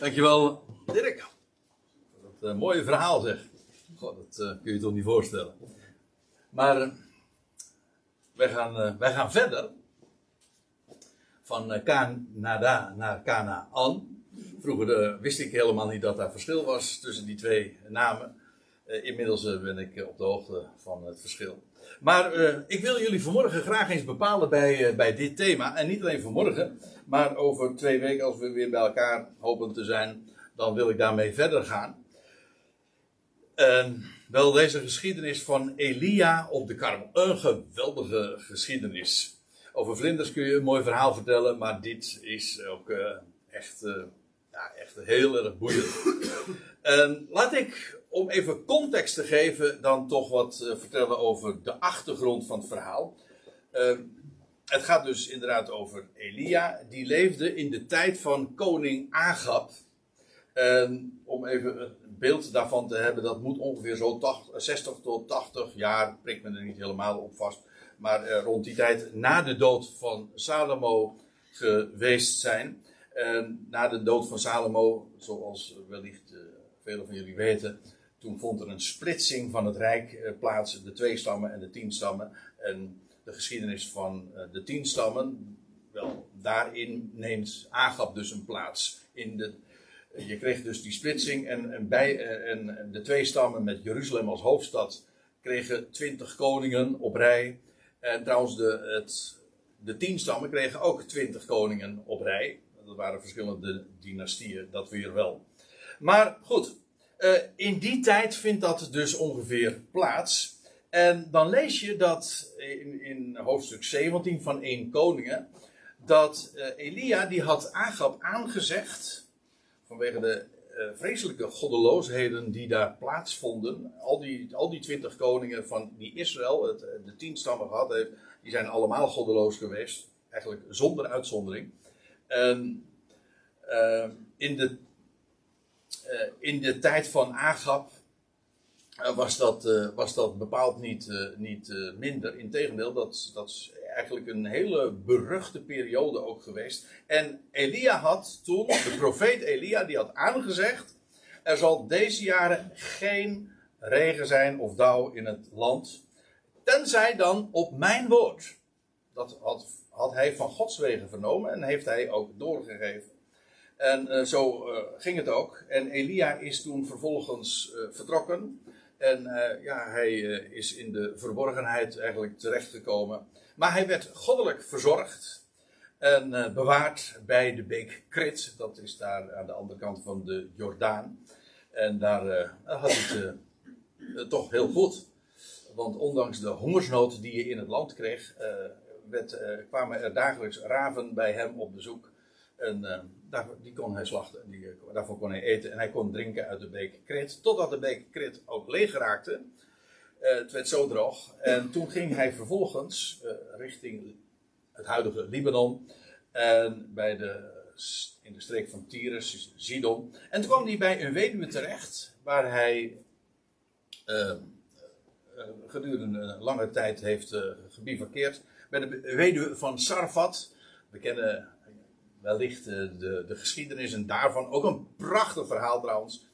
Dankjewel, Dirk. Dat uh, mooie verhaal zeg. God, dat uh, kun je je toch niet voorstellen. Maar uh, wij, gaan, wij gaan verder. Van Canada naar Canaan. Vroeger wist ik helemaal niet dat daar verschil was tussen die twee namen. inmiddels ben ik op de hoogte van het verschil. Maar ik wil jullie vanmorgen graag eens bepalen bij, bij dit thema. En niet alleen vanmorgen, maar over twee weken, als we weer bij elkaar hopen te zijn, dan wil ik daarmee verder gaan. Wel deze geschiedenis van Elia op de Karmel. Een geweldige geschiedenis. Over vlinders kun je een mooi verhaal vertellen, maar dit is ook uh, echt, ja, echt heel erg boeiend. en laat ik, om even context te geven, dan toch wat uh, vertellen over de achtergrond van het verhaal. Het gaat dus inderdaad over Elia. Die leefde in de tijd van koning Agab. Om even een beeld daarvan te hebben, dat moet ongeveer zo 80, 60 tot 80 jaar, prikt men er niet helemaal op vast, maar eh, rond die tijd na de dood van Salomo geweest zijn. Na de dood van Salomo, zoals wellicht velen van jullie weten, toen vond er een splitsing van het rijk uh, plaats, de twee stammen en de tien stammen. En de geschiedenis van uh, de tien stammen, wel, daarin neemt Agab dus een plaats. In de, je kreeg dus die splitsing en, en, bij, uh, en de twee stammen met Jeruzalem als hoofdstad kregen twintig koningen op rij. En trouwens, de, het, de tien stammen kregen ook twintig koningen op rij. Dat waren verschillende dynastieën, dat weer wel. Maar goed, uh, in die tijd vindt dat dus ongeveer plaats. En dan lees je dat in, in hoofdstuk 17 van 1 Koningen, dat uh, Elia die had Agab aangezegd, vanwege de uh, vreselijke goddeloosheden die daar plaatsvonden, al die, al die twintig koningen van die Israël, het, de tien stammen gehad heeft, die zijn allemaal goddeloos geweest, eigenlijk zonder uitzondering. In, de, in de tijd van Agab eh, was, dat, uh, was dat bepaald niet, niet minder. Integendeel, dat, dat is eigenlijk een hele beruchte periode ook geweest. En Elia had toen, de profeet Elia, die had aangezegd: er zal deze jaren geen regen zijn of dauw in het land. Tenzij dan op mijn woord. Dat had, had hij van Gods wegen vernomen en heeft hij ook doorgegeven. En zo ging het ook. En Elia is toen vervolgens vertrokken. En uh, ja, hij uh, is in de verborgenheid eigenlijk terechtgekomen. Maar hij werd goddelijk verzorgd en uh, bewaard bij de beek Krit. Dat is daar aan de andere kant van de Jordaan. En daar had hij het toch heel goed. Want ondanks de hongersnood die je in het land kreeg, werd, kwamen er dagelijks raven bij hem op bezoek. En uh, die kon hij slachten, die, daarvoor kon hij eten en hij kon drinken uit de beek Krit. Totdat de beek Krit ook leeg raakte. Uh, het werd zo droog. En toen ging hij vervolgens uh, richting het huidige Libanon. En bij de, in de streek van Tyrus, Sidon. En toen kwam hij bij een weduwe terecht, waar hij gedurende een lange tijd heeft gebivakkeerd. Bij de weduwe van Sarfat. We kennen wellicht de, de geschiedenis en daarvan ook een prachtig verhaal trouwens.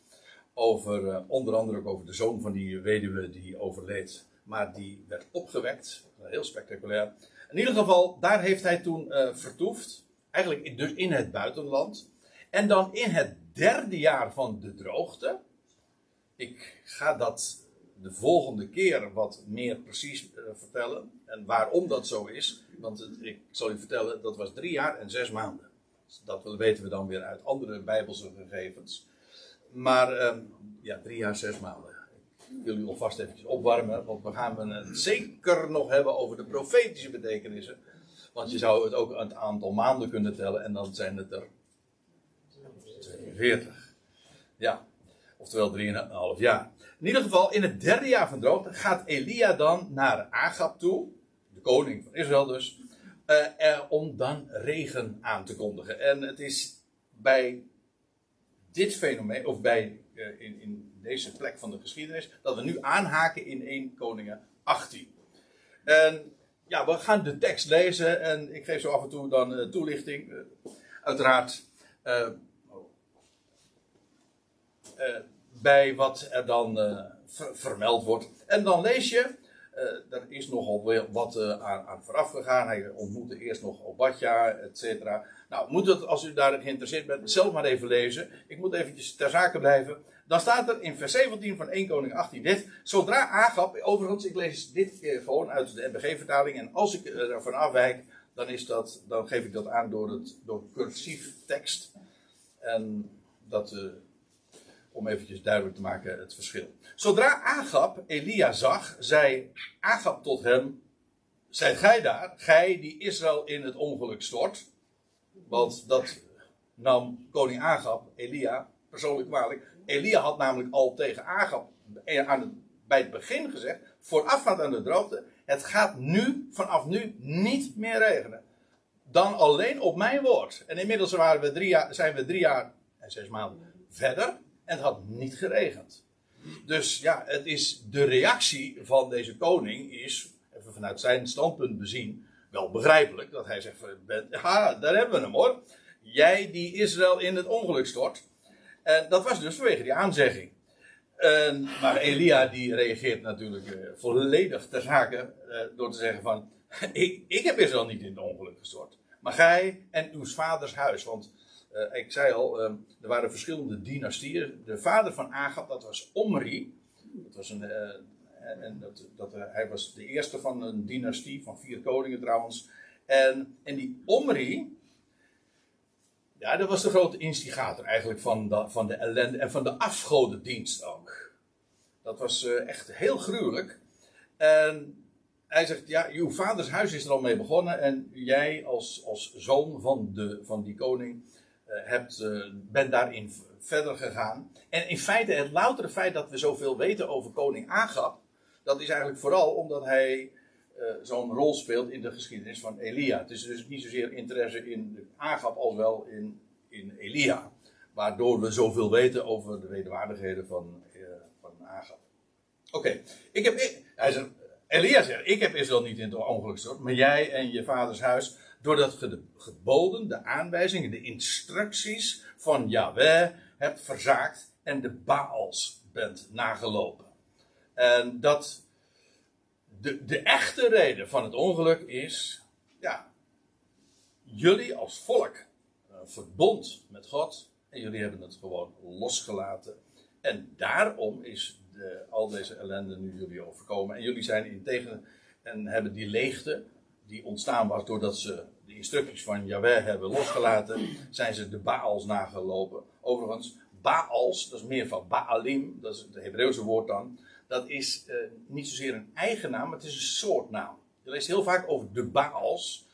Over, uh, onder andere ook over de zoon van die weduwe die overleed. Maar die werd opgewekt. Heel spectaculair. In ieder geval, daar heeft hij toen uh, vertoefd. Eigenlijk dus in het buitenland. En dan in het derde jaar van de droogte. Ik ga dat de volgende keer wat meer precies vertellen. En waarom dat zo is. Want ik zal u vertellen, dat was drie jaar en zes maanden. Dat weten we dan weer uit andere Bijbelse gegevens. Maar um, ja, drie jaar, zes maanden. Ik wil u alvast eventjes opwarmen, want we gaan het zeker nog hebben over de profetische betekenissen. Want je zou het ook een aantal maanden kunnen tellen en dan zijn het er 42. Ja, oftewel 3,5 jaar. In ieder geval, in het derde jaar van droogte gaat Elia dan naar Agab toe, de koning van Israël dus. Uh, om dan regen aan te kondigen. En het is bij dit fenomeen, of bij uh, in, in, deze plek van de geschiedenis, dat we nu aanhaken in 1 Koningen 18. En ja, we gaan de tekst lezen en ik geef zo af en toe dan uh, toelichting. uiteraard bij wat er dan vermeld wordt. En dan lees je, er is nogal wat aan, aan vooraf gegaan. Hij ontmoette eerst nog Obadja, et cetera. Nou, moet het, als u daarin geïnteresseerd bent, zelf maar even lezen. Ik moet eventjes ter zake blijven. Dan staat er in vers 17 van 1 Koning 18 dit. Zodra Agap, overigens, ik lees dit gewoon uit de NBG-vertaling. En als ik ervan afwijk, dan, is dat, dan geef ik dat aan door, het, door cursief tekst. En dat, om eventjes duidelijk te maken het verschil. Zodra Agap Elia zag, zei Agap tot hem: Zijt gij daar, gij die Israël in het ongeluk stort? Want dat nam koning Agap Elia persoonlijk kwalijk. Elia had namelijk al tegen Agap aan het, bij het begin gezegd, voorafgaand aan de droogte, het gaat nu, vanaf nu, niet meer regenen. Dan alleen op mijn woord. En inmiddels waren we drie jaar, zijn we drie jaar en zes maanden verder en het had niet geregend. Dus ja, het is de reactie van deze koning is, even vanuit zijn standpunt bezien, wel begrijpelijk. Dat hij zegt, ja, daar hebben we hem hoor. Jij die Israël in het ongeluk stort. En dat was dus vanwege die aanzegging. En, maar Elia die reageert natuurlijk uh, volledig ter zake uh, door te zeggen van... ik, ik heb Israël niet in het ongeluk gestort. Maar gij en uw vaders huis. Want uh, ik zei al, er waren verschillende dynastieën. De vader van Agab, dat was Omri. Dat was een, en dat, dat, hij was de eerste van een dynastie van vier koningen trouwens. En, en die Omri, ja, dat was de grote instigator eigenlijk van de, van de ellende en van de afgodendienst ook. Dat was echt heel gruwelijk. En hij zegt, ja, uw vaders huis is er al mee begonnen en jij als, als zoon van, de, van die koning hebt, uh, bent daarin verder gegaan. En in feite, het loutere feit dat we zoveel weten over koning Agab, dat is eigenlijk vooral omdat hij uh, zo'n rol speelt in de geschiedenis van Elia. Het is dus niet zozeer interesse in Agap als wel in, in Elia. Waardoor we zoveel weten over de wederwaardigheden van, uh, van. Oké, ik heb. Hij Elia zegt: Ik heb Israël niet in het ongeluk gestort, maar jij en je vaders huis. Doordat je de geboden, de aanwijzingen, de instructies van Yahweh hebt verzaakt en de Baals bent nagelopen. En dat de, de echte reden van het ongeluk is, ja, jullie als volk uh, verbond met God en jullie hebben het gewoon losgelaten. En daarom is de, al deze ellende nu jullie overkomen. En jullie zijn in tegen en hebben die leegte die ontstaan was doordat ze de instructies van Yahweh hebben losgelaten, zijn ze de Baals nagelopen. Overigens, Baals, dat is meer van Baalim, dat is het Hebreeuwse woord dan dat is uh, niet zozeer een eigen naam, maar het is een soort naam. Je leest heel vaak over de Baals.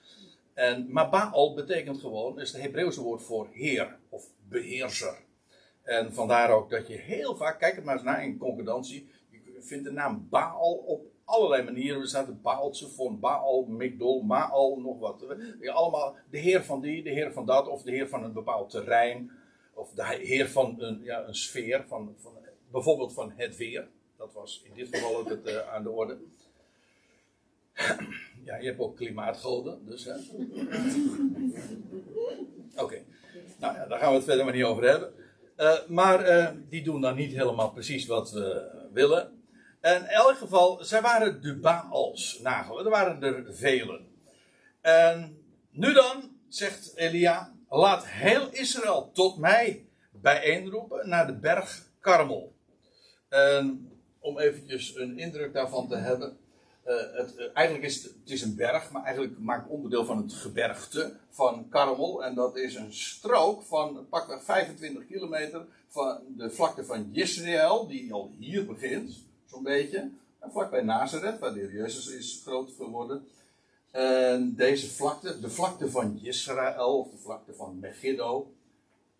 En, maar Baal betekent gewoon, is het Hebreeuwse woord voor heer of beheerser. En vandaar ook dat je heel vaak, kijk het maar eens naar in concordantie, je vindt de naam Baal op allerlei manieren. Er staat Baaltse voor Baal, Migdol, Maal, nog wat. Allemaal de heer van die, de heer van dat, of de heer van een bepaald terrein. Of de heer van een, ja, een sfeer, van, van, bijvoorbeeld van het weer. Dat was in dit geval ook het, uh, aan de orde. ja, je hebt ook klimaatgoden, dus hè. Oké. Nou ja, daar gaan we het verder maar niet over hebben. Uh, maar uh, die doen dan niet helemaal precies wat we willen. En in elk geval, zij waren de Baals nagel. Er waren er velen. En nu dan, zegt Elia, laat heel Israël tot mij bijeenroepen naar de berg Karmel. En om eventjes een indruk daarvan te hebben. Uh, het, uh, eigenlijk is het, het is een berg, maar eigenlijk maakt onderdeel van het gebergte van Karmel. En dat is een strook van pakweg 25 kilometer van de vlakte van Israël, die al hier begint, zo'n beetje. En vlakbij Nazareth, waar de Jezus is groot geworden. En deze vlakte, de vlakte van Israël, of de vlakte van Megiddo,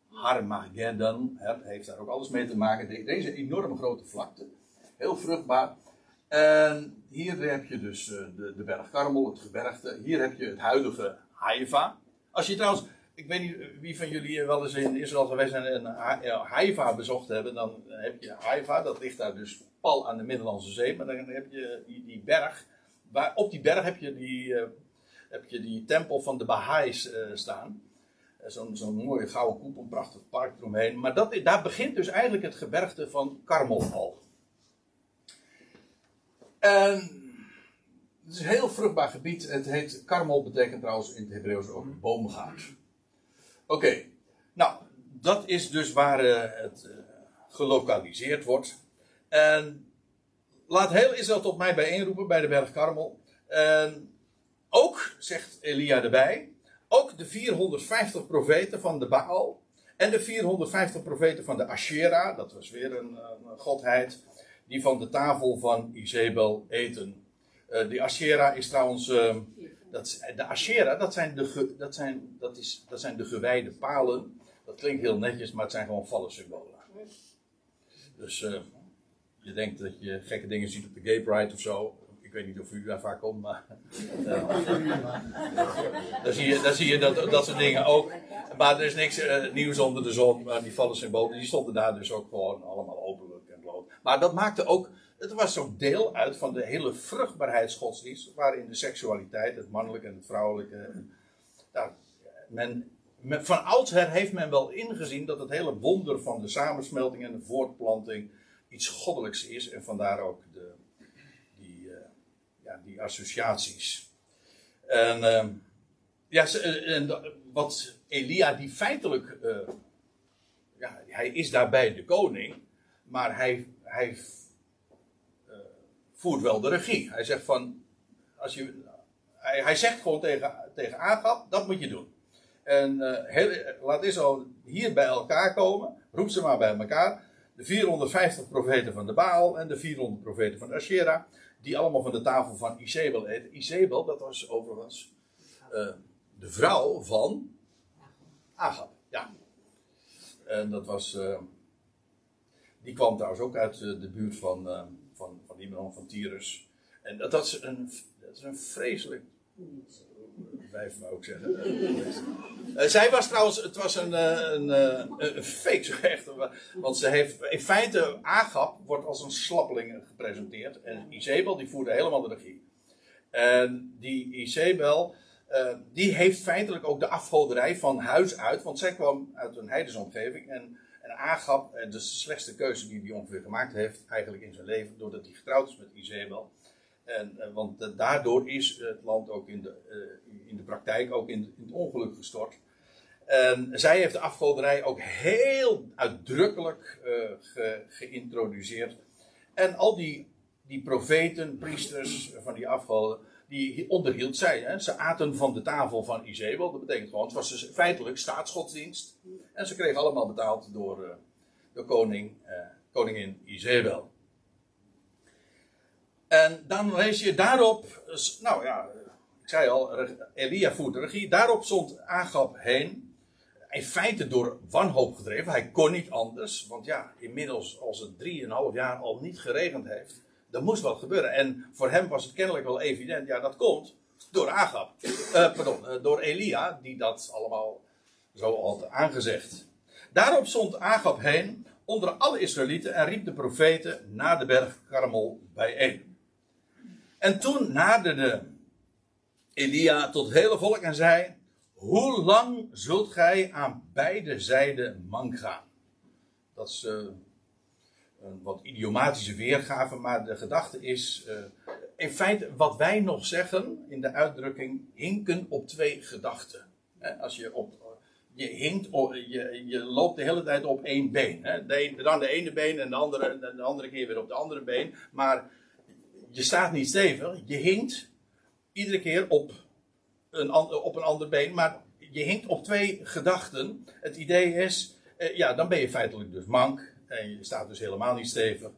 Harmageddon, heeft daar ook alles mee te maken. Deze enorme grote vlakte heel vruchtbaar. En hier heb je dus eh, de, de berg Karmel, het gebergte. Hier heb je het huidige Haifa. Als je trouwens, ik weet niet wie van jullie wel eens in Israël geweest zijn en Haifa bezocht hebben, dan heb je Haifa, dat ligt daar dus pal aan de Middellandse Zee, maar dan heb je die, berg. Waar, op die berg heb je die, uh, heb je die tempel van de Baha'is uh, staan. Zo'n zo'n mooie gouden koepel, een prachtig park eromheen. Maar dat, daar begint dus eigenlijk het gebergte van Karmel al. En het is een heel vruchtbaar gebied. Het heet Karmel, betekent trouwens in het Hebreeuws ook boomgaard. Oké, nou, dat is dus waar uh, het uh, gelokaliseerd wordt. En laat heel Israël tot mij bijeenroepen bij de berg Karmel. En ook, zegt Elia erbij, ook de 450 profeten van de Baal en de 450 profeten van de Asherah, dat was weer een, een godheid, die van de tafel van Izebel eten. Uh, die Asherah is trouwens, uh, dat, de Asherah, dat zijn de, dat zijn, dat, is, dat zijn de gewijde palen. Dat klinkt heel netjes, maar het zijn gewoon vallen symbolen. Dus uh, je denkt dat je gekke dingen ziet op de Gay Pride of zo weet niet of u daar vaak komt, maar. Uh, dan zie je, dan zie je dat, dat soort dingen ook. Maar er is niks uh, nieuws onder de zon. Maar die vallen symbolen, die stonden daar dus ook gewoon allemaal openlijk en bloot. Maar dat maakte ook. Het was zo'n deel uit van de hele vruchtbaarheidsgodsdienst. Waarin de seksualiteit, het mannelijke en het vrouwelijke. Men, men, van oudsher heeft men wel ingezien dat het hele wonder van de samensmelting en de voortplanting iets goddelijks is. En vandaar ook de ja, die associaties. En, uh, ja, en wat Elia, die feitelijk, uh, ja, hij is daarbij de koning, maar hij, hij voert wel de regie. Hij zegt van, als je, hij, hij zegt gewoon tegen, tegen Agab, dat moet je doen. En uh, heel, laat hier bij elkaar komen, roep ze maar bij elkaar. De 450 profeten van de Baal en de 400 profeten van Asherah die allemaal van de tafel van Isabel eten. Isabel, dat was overigens uh, de vrouw van Agab. Ja. En dat was. Uh, die kwam trouwens ook uit de buurt van, van, Libanon, van Tyrus. En dat, dat, is een, dat is een vreselijk Vijf maar ook zeggen. Uh, zij was trouwens, het was een, een, een, een fake, zo echt. Want ze heeft, in feite, Agap wordt als een slappeling gepresenteerd. En Isabel, die voerde helemaal de regie. En die Isabel, die heeft feitelijk ook de afgoderij van huis uit. Want zij kwam uit een heidensomgeving. En, en Agap, dus de slechtste keuze die hij ongeveer gemaakt heeft, eigenlijk in zijn leven, doordat hij getrouwd is met Isabel. En, want daardoor is het land ook in de, in de praktijk ook in, in het ongeluk gestort. En zij heeft de afgoderij ook heel uitdrukkelijk ge, geïntroduceerd. En al die, die profeten, priesters van die afgoden, die onderhield zij. Hè. Ze aten van de tafel van Izebel. Dat betekent gewoon, het was dus feitelijk staatsgodsdienst. En ze kregen allemaal betaald door uh, de koning, uh, koningin Izebel. En dan lees je daarop, nou ja, ik zei al, Elia voert de regie. Daarop stond Agab heen. In feite door wanhoop gedreven. Hij kon niet anders. Want ja, inmiddels als het drieënhalf jaar al niet geregend heeft. Er moest wat gebeuren. En voor hem was het kennelijk wel evident. Ja, dat komt door Agab. Uh, pardon, uh, door Elia. Die dat allemaal zo had aangezegd. Daarop stond Agab heen onder alle Israëlieten en riep de profeten naar de berg Karmel bijeen. En toen naderde Elia tot het hele volk en zei: Hoe lang zult gij aan beide zijden mank gaan? Dat is uh, een wat idiomatische weergave, maar de gedachte is: uh, in feite wat wij nog zeggen in de uitdrukking hinken op twee gedachten. als je op. Je, hinkt, je, je loopt de hele tijd op één been. De, dan de ene been en de andere, de andere keer weer op de andere been. Maar je staat niet stevig, je hinkt iedere keer op een, op een ander been, maar je hinkt op twee gedachten. Het idee is, eh, ja, dan ben je feitelijk dus mank en je staat dus helemaal niet stevig.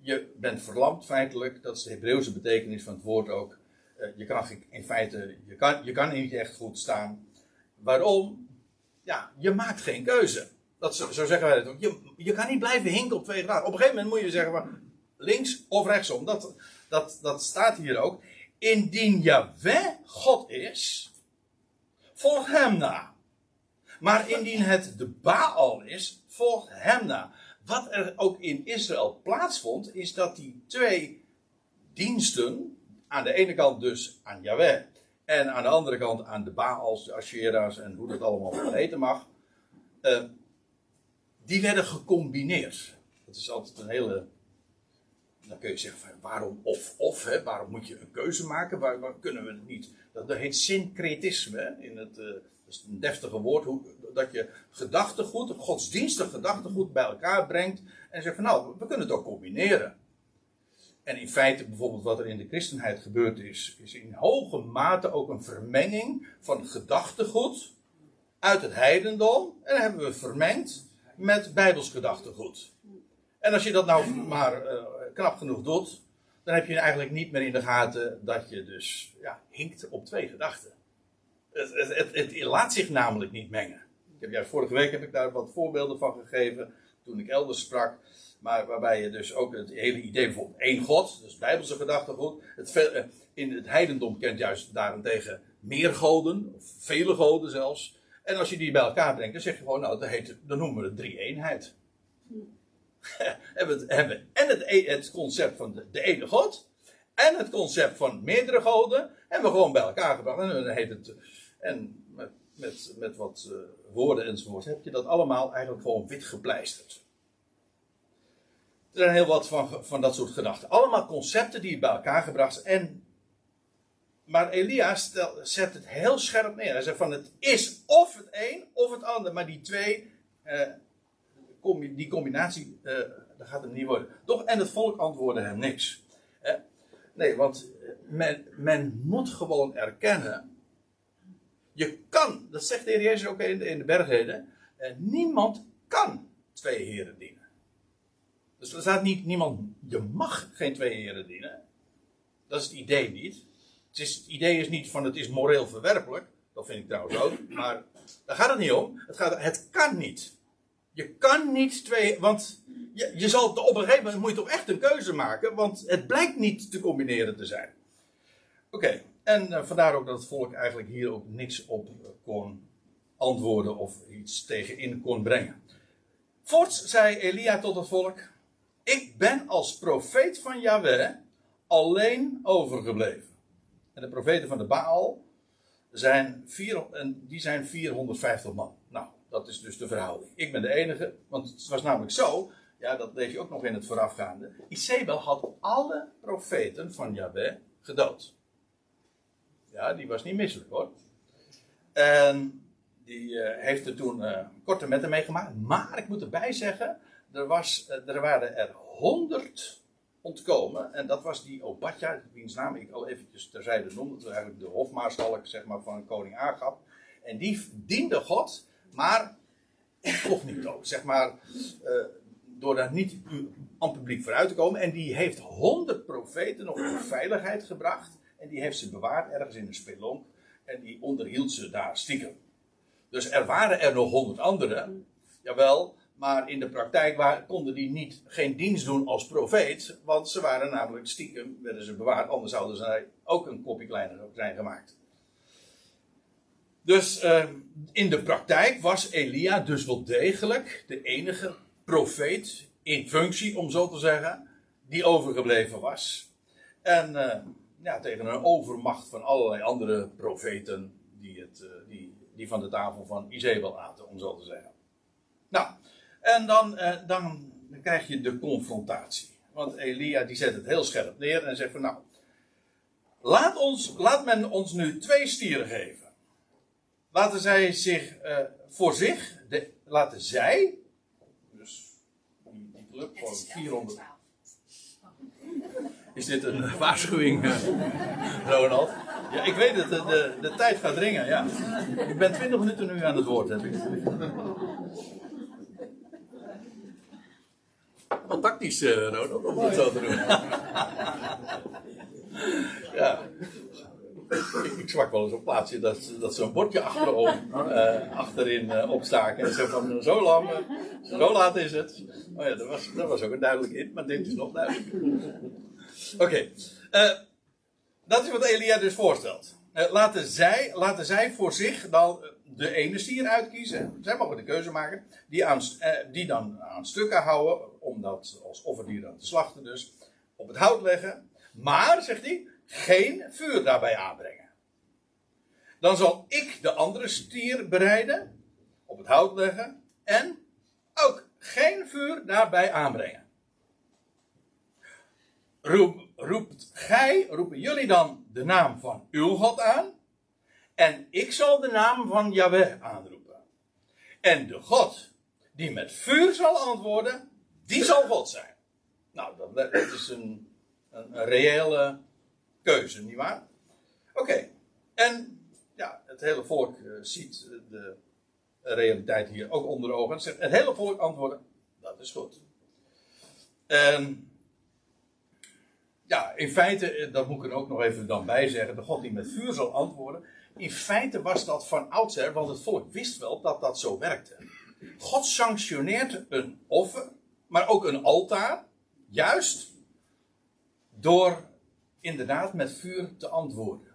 Je bent verlamd feitelijk, dat is de Hebreeuwse betekenis van het woord ook. Eh, je kan in feite, je kan, je kan niet echt goed staan. Waarom? Ja, je maakt geen keuze. Dat, zo, zeggen wij het ook. Je, je kan niet blijven hinken op twee gedachten. Op een gegeven moment moet je zeggen, links of rechtsom. Dat, dat, dat staat hier ook. Indien Yahweh God is, volg hem na. Maar indien het de Baal is, volg hem na. Wat er ook in Israël plaatsvond, is dat die twee diensten, aan de ene kant dus aan Yahweh En aan de andere kant aan de Baals, de Ashera's en hoe dat allemaal heten mag. Uh, die werden gecombineerd. Dat is altijd een hele. Dan kun je zeggen: van, waarom of of? Hè? Waarom moet je een keuze maken? Waarom kunnen we het niet? Dat, dat heet syncretisme. In het, uh, dat is een deftige woord. Hoe, dat je gedachtegoed, godsdienstig gedachtegoed bij elkaar brengt. En zegt van nou, we kunnen het ook combineren. En in feite, bijvoorbeeld wat er in de christenheid gebeurd is, is in hoge mate ook een vermenging van gedachtegoed uit het heidendom. En dan hebben we vermengd met bijbels gedachtegoed. En als je dat nou maar uh, knap genoeg doet, dan heb je eigenlijk niet meer in de gaten dat je dus ja, hinkt op twee gedachten. Het, het, het, laat zich namelijk niet mengen. Ik heb juist vorige week heb ik daar wat voorbeelden van gegeven toen ik elders sprak. Maar waarbij je dus ook het hele idee bijvoorbeeld één God, dus bijbelse gedachtegoed. Het, eh, in het heidendom kent juist daarentegen meer goden, of vele goden zelfs. En als je die bij elkaar brengt, dan zeg je gewoon, nou, dat heet, dan noemen we het drie-eenheid. hebben we, hebben en het, e- het concept van de, ene God, en het concept van meerdere goden, hebben we gewoon bij elkaar gebracht. En dan heet het, en met, met, met wat uh, woorden enzovoort, heb je dat allemaal eigenlijk gewoon wit gepleisterd. Er zijn heel wat van, van dat soort gedachten. Allemaal concepten die bij elkaar gebracht. En, maar Elia zet het heel scherp neer. Hij zegt van het is of het een of het ander. Maar die twee, eh, die combinatie, eh, dat gaat hem niet worden. Toch, en het volk antwoordde hem niks. Eh, nee, want men, men moet gewoon erkennen. Je kan, dat zegt de Heer Jezus ook in de, in de. Eh, niemand kan twee heren dienen. Dus er staat niet niemand, je mag geen twee heren dienen. Dat is het idee niet. Het, is, het idee is niet van het is moreel verwerpelijk. Dat vind ik trouwens ook. Maar daar gaat het niet om. Het, gaat, het kan niet. Je kan niet twee. Want je, je zal op een gegeven moment moet je toch echt een keuze maken. Want het blijkt niet te combineren te zijn. Oké. En uh, vandaar ook dat het volk eigenlijk hier ook niks op kon antwoorden of iets tegenin kon brengen. Voorts zei Elia tot het volk: ik ben als profeet van Yahweh alleen overgebleven. En de profeten van de Baal zijn, vier, en die zijn 450 man. Dat is dus de verhouding. Ik ben de enige, want het was namelijk zo, ja, dat lees je ook nog in het voorafgaande. Isabel had alle profeten van Yahweh gedood. Ja, die was niet misselijk hoor. En die uh, heeft er toen uh, korte metten meegemaakt. Maar ik moet erbij zeggen, er, was, eh, er waren er honderd ontkomen. En dat was die Obadja, wiens naam ik al eventjes terzijde noemde. Dat was eigenlijk de hofmaarschalk zeg maar, van koning Agab. En die diende God, maar toch niet dood. Zeg maar, uh, door daar niet aan publiek vooruit te komen. En die heeft honderd profeten nog in veiligheid gebracht. En die heeft ze bewaard ergens in een spelonk. En die onderhield ze daar stiekem. Dus er waren er nog honderd anderen. Jawel, maar in de praktijk konden die niet, geen dienst doen als profeet. Want ze waren namelijk stiekem, werden ze bewaard. Anders zouden ze ook een kopje kleiner zijn gemaakt. Dus uh, in de praktijk was Elia dus wel degelijk de enige profeet in functie, om zo te zeggen, die overgebleven was. En uh, ja, tegen een overmacht van allerlei andere profeten die, het, uh, die, die van de tafel van Izebel aten, om zo te zeggen. Nou, en dan, eh, dan, dan krijg je de confrontatie. Want Elia die zet het heel scherp neer en zegt van nou, laat, ons, laat men ons nu twee stieren geven. Laten zij zich uh, voor zich, de, laten zij, dus die, die club van 400. Is dit een waarschuwing, uh, Ronald? Ja, ik weet het, de, de, de tijd gaat dringen, ja. Ik ben 20 minuten nu aan het woord, heb ik. Wat tactisch, uh, Ronald, om het zo te doen. ja. Ik, zwak wel eens op plaatsje dat, dat ze een bordje uh, achterin uh, opstaken. En zeggen van zo lang, zo laat is het. Oh ja, dat was, dat was ook een duidelijk in, maar dit is nog duidelijk. Oké, dat is wat Elia dus voorstelt. laten, zij, laten zij voor zich dan de ene stier uitkiezen. Zij mogen de keuze maken. Die, aan, die dan aan stukken houden om dat als offerdier dan te slachten dus, op het hout leggen. Maar, zegt hij, geen vuur daarbij aanbrengen. Dan zal ik de andere stier bereiden, op het hout leggen en ook geen vuur daarbij aanbrengen. Roep, roept gij, roepen jullie dan de naam van uw God aan? En ik zal de naam van Yahweh aanroepen. En de God die met vuur zal antwoorden, die zal God zijn. Nou, dat, is een, een reële keuze, nietwaar? Oké, en ja, het hele volk uh, ziet de realiteit hier ook onder de ogen. Het, het hele volk antwoorden, dat is goed. En ja, in feite, eh, dat moet ik er ook nog even dan bij zeggen, de God die met vuur zal antwoorden. In feite was dat van oudsher, want het volk wist wel dat dat zo werkte. God sanctioneert een offer, maar ook een altaar, juist door inderdaad met vuur te antwoorden.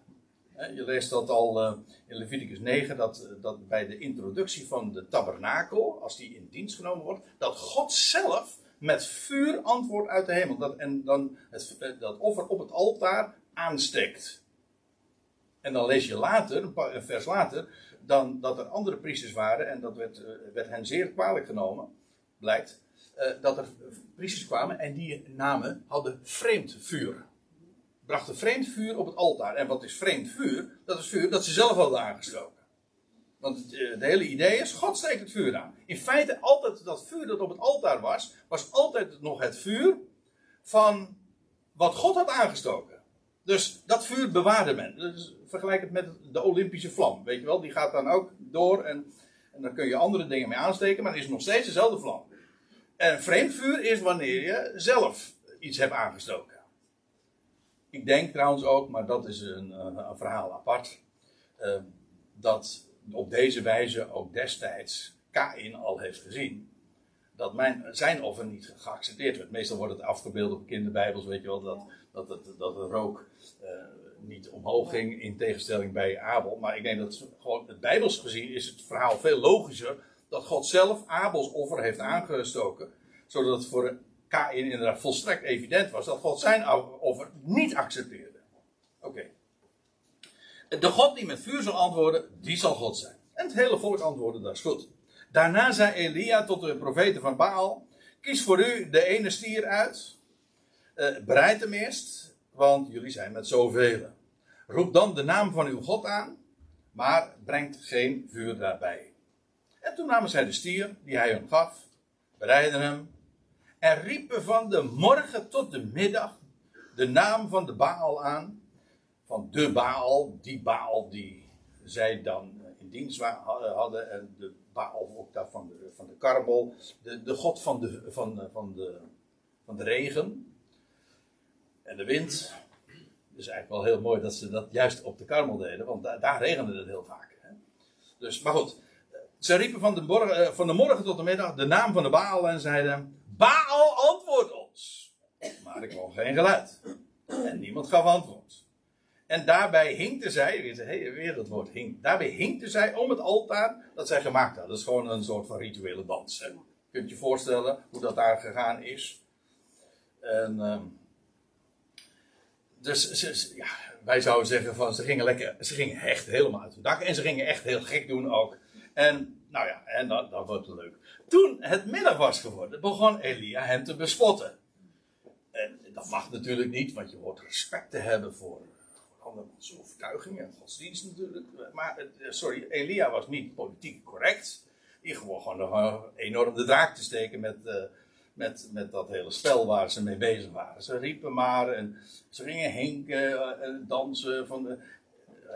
Je leest dat al eh, in Leviticus 9, dat, eh, dat bij de introductie van de tabernakel, als die in dienst genomen wordt, dat God zelf met vuur antwoordt uit de hemel. Dat, en dan het, eh, dat offer op het altaar aansteekt. En dan lees je later, een vers later, dan dat er andere priesters waren, en dat werd, werd hen zeer kwalijk genomen, blijkt, dat er priesters kwamen en die namen hadden vreemd vuur brachten vreemd vuur op het altaar. En wat is vreemd vuur? Dat is vuur dat ze zelf hadden aangestoken. Want het, eh, de hele idee is, God steekt het vuur aan. In feite, altijd dat vuur dat op het altaar was, was altijd nog het vuur van wat God had aangestoken. Dus dat vuur bewaarde men. Dus vergelijk het met de Olympische vlam. Weet je wel, die gaat dan ook door en, en dan kun je andere dingen mee aansteken, maar het is nog steeds dezelfde vlam. En vreemd vuur is wanneer je zelf iets hebt aangestoken. Ik denk trouwens ook, maar dat is een, een verhaal apart, uh, dat op deze wijze ook destijds Kain al heeft gezien dat mijn, zijn offer niet geaccepteerd werd. Meestal wordt het afgebeeld op kinderbijbels, weet je wel, dat, dat, het, dat de rook uh, niet omhoog ging in tegenstelling bij Abel. Maar ik denk dat gewoon het bijbels gezien is het verhaal veel logischer dat God zelf Abels offer heeft aangestoken, zodat het voor Kain inderdaad volstrekt evident was dat God zijn offer niet accepteerde. Oké. De God die met vuur zal antwoorden, die zal God zijn. En het hele volk antwoordde, dat is goed. Daarna zei Elia tot de profeten van Baal: Kies voor u de ene stier uit. Uh, bereid hem eerst, want jullie zijn met zoveel. Roep dan de naam van uw God aan, maar brengt geen vuur daarbij. En toen namen zij de stier die hij hun gaf, bereidden hem en riepen van de morgen tot de middag de naam van de Baal aan. Van de Baal, die Baal die zij dan in dienst hadden. En de Baal ook daar van de, van de Karmel. De, de god van de, van, van, de, van de regen. En de wind. Dus eigenlijk wel heel mooi dat ze dat juist op de Karmel deden. Want daar, daar regende het heel vaak. Hè? Dus, maar goed. Ze riepen van de, morgen, eh, van de morgen tot de middag de naam van de Baal en zeiden: Baal antwoord ons. Maar ik kwam geen geluid. En niemand gaf antwoord. En daarbij hinkte zij, weer, weer het woord hink, daarbij hinkte zij om het altaar dat zij gemaakt hadden. Dat is gewoon een soort van rituele dans. Hè. Je kunt je voorstellen hoe dat daar gegaan is. En, uh, dus ja, wij zouden zeggen van ze gingen lekker, ze gingen echt helemaal uit hun dak. En ze gingen echt heel gek doen ook. En nou ja, en dat, dat wordt leuk. Toen het middag was geworden, begon Elia hen te bespotten. En dat mag natuurlijk niet, want je hoort respect te hebben voor andermans overtuigingen en godsdienst natuurlijk. Maar, eh, sorry, Elia was niet politiek correct. Die gewoon gewoon enorm de draak te steken met, uh, met, met dat hele spel waar ze mee bezig waren. Ze riepen maar en ze gingen hinken en dansen. Van de,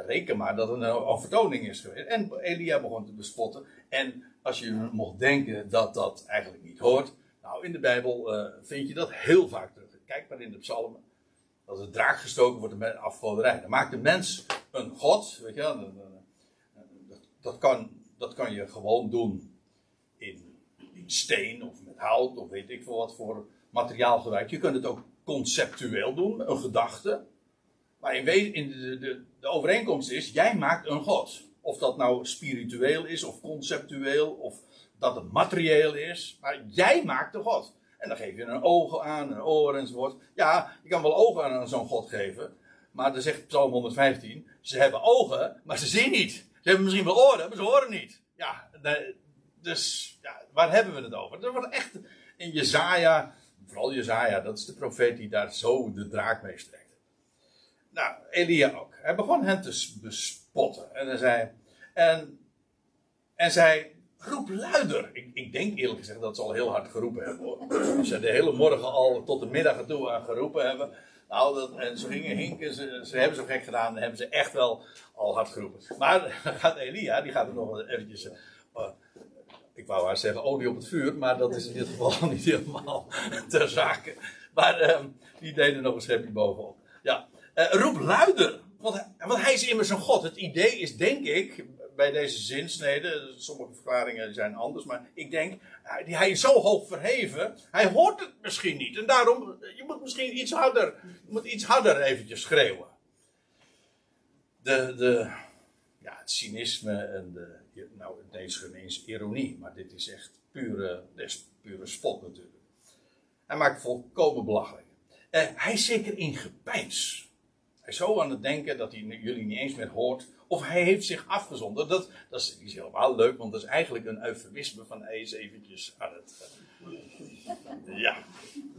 reken maar dat het een vertoning is geweest. En Elia begon te bespotten. En als je mocht denken dat dat eigenlijk niet hoort. Nou, in de Bijbel uh, vind je dat heel vaak terug. Kijk maar in de psalmen. Dat het draak gestoken wordt met afgoderij. Dan maakt de mens een god. Weet je, dat, dat, kan, dat kan je gewoon doen in, in steen of met hout of weet ik veel wat voor materiaal gebruik. Je kunt het ook conceptueel doen, een gedachte. Maar in, in de, de, de overeenkomst is, jij maakt een god. Of dat nou spiritueel is, of conceptueel, of dat het materieel is. Maar jij maakt de God. En dan geef je een ogen aan, een oor enzovoort. Ja, je kan wel ogen aan zo'n God geven. maar dan zegt Psalm 115, ze hebben ogen, maar ze zien niet. Ze hebben misschien wel oren, maar ze horen niet. Ja, dus ja, waar hebben we het over? Dat wordt echt in Jezaja, vooral Jezaja, dat is de profeet die daar zo de draak mee strekt. Nou, Elia ook. Hij begon hen te bespotten. En hij zei, en, en zei, roep luider. Ik, ik, denk eerlijk gezegd dat ze al heel hard geroepen hebben. Hoor. Als ze de hele morgen al tot de middag toe aan geroepen hebben. Nou, dat, en ze gingen hinken, ze, ze hebben zo gek gedaan, dan hebben ze echt wel al hard geroepen. Maar gaat Elia, die gaat er nog eventjes, uh, ik wou haar zeggen olie op het vuur, maar dat is in dit geval niet helemaal ter zake. Maar uh, die deden nog een schepje bovenop. Ja, uh, roep luider, want, want hij is immers een God. Het idee is denk ik, bij deze zinsnede. Sommige verklaringen zijn anders, maar ik denk, hij is zo hoog verheven, hij hoort het misschien niet. En daarom, je moet misschien iets harder, je moet iets harder eventjes schreeuwen. De, de, ja, het cynisme en de, nou, deze geen eens ironie, maar dit is echt pure, des, pure spot natuurlijk. Hij maakt volkomen belachelijk. Uh, hij is zeker in gepeins. Zo aan het denken dat hij jullie niet eens meer hoort of hij heeft zich afgezonderd. Dat, dat is, helemaal leuk, want dat is eigenlijk een eufemisme van hij is eventjes aan het. Uh, ja,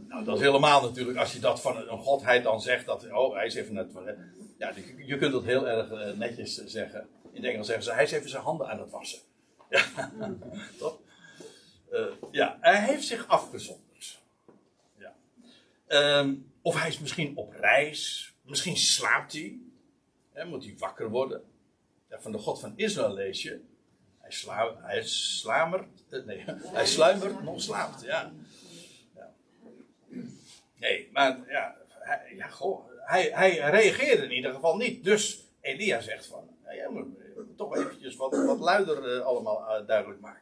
nou, dat is helemaal natuurlijk, als je dat van een godheid dan zegt, dat, oh, hij is even net. Ja, je kunt dat heel erg uh, netjes zeggen. In het Engels zeggen ze, hij is even zijn handen aan het wassen. Ja, toch? Ja, hij heeft zich afgezonderd. Ja. Um, of hij is misschien op reis, misschien slaapt hij. Hè, moet hij wakker worden van de God van Israël lees je. Hij, sla, hij slamert, eh, nee, hij sluimert nog slaapt, ja. ja. Nee, maar ja, hij, ja goh, hij, hij reageerde in ieder geval niet. Dus Elia zegt van, nou, moet toch eventjes wat, wat luider uh, allemaal uh, duidelijk maken.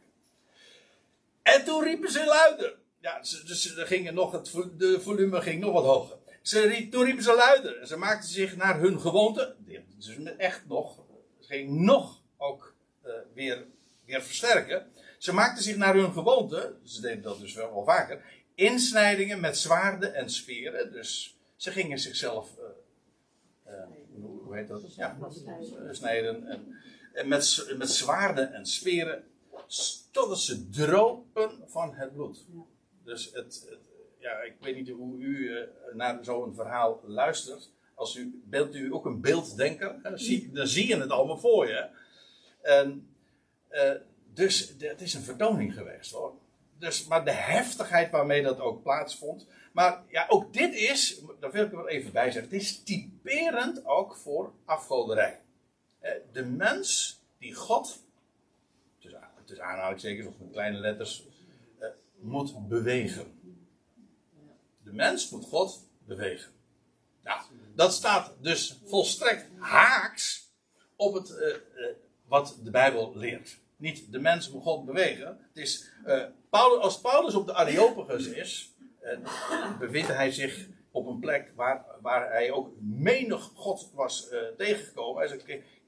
En toen riepen ze luider. Ja, dus gingen nog het, de volume ging nog wat hoger. Ze riep, toen riepen ze luider. Ze maakten zich naar hun gewoonte. Dus echt nog ging nog ook uh, weer, weer versterken. Ze maakten zich naar hun gewoonte, ze deden dat dus wel, wel vaker, insnijdingen met zwaarden en speren. Dus ze gingen zichzelf, uh, uh, hoe heet dat? Ja, snijden. En, en met, met zwaarden en speren, totdat ze dropen van het bloed. Dus het, het ja, ik weet niet hoe u naar zo'n verhaal luistert als u, bent u ook een beelddenker, dan zie, dan zie je het allemaal voor je. En, uh, dus het is een vertoning geweest hoor. Dus, maar de heftigheid waarmee dat ook plaatsvond. Maar ja, ook dit is, daar wil ik er even bij zeggen, het is typerend ook voor afgoderij. Eh, de mens die God, tussen aanhalingstekens of met kleine letters, moet bewegen. De mens moet God bewegen. Nou, dat staat dus volstrekt haaks op het, uh, uh, wat de Bijbel leert. Niet de mens moet God bewegen. Het is, uh, Paulus, als Paulus op de Areopagus is, bevindt hij zich op een plek waar, waar hij ook menig God was tegengekomen.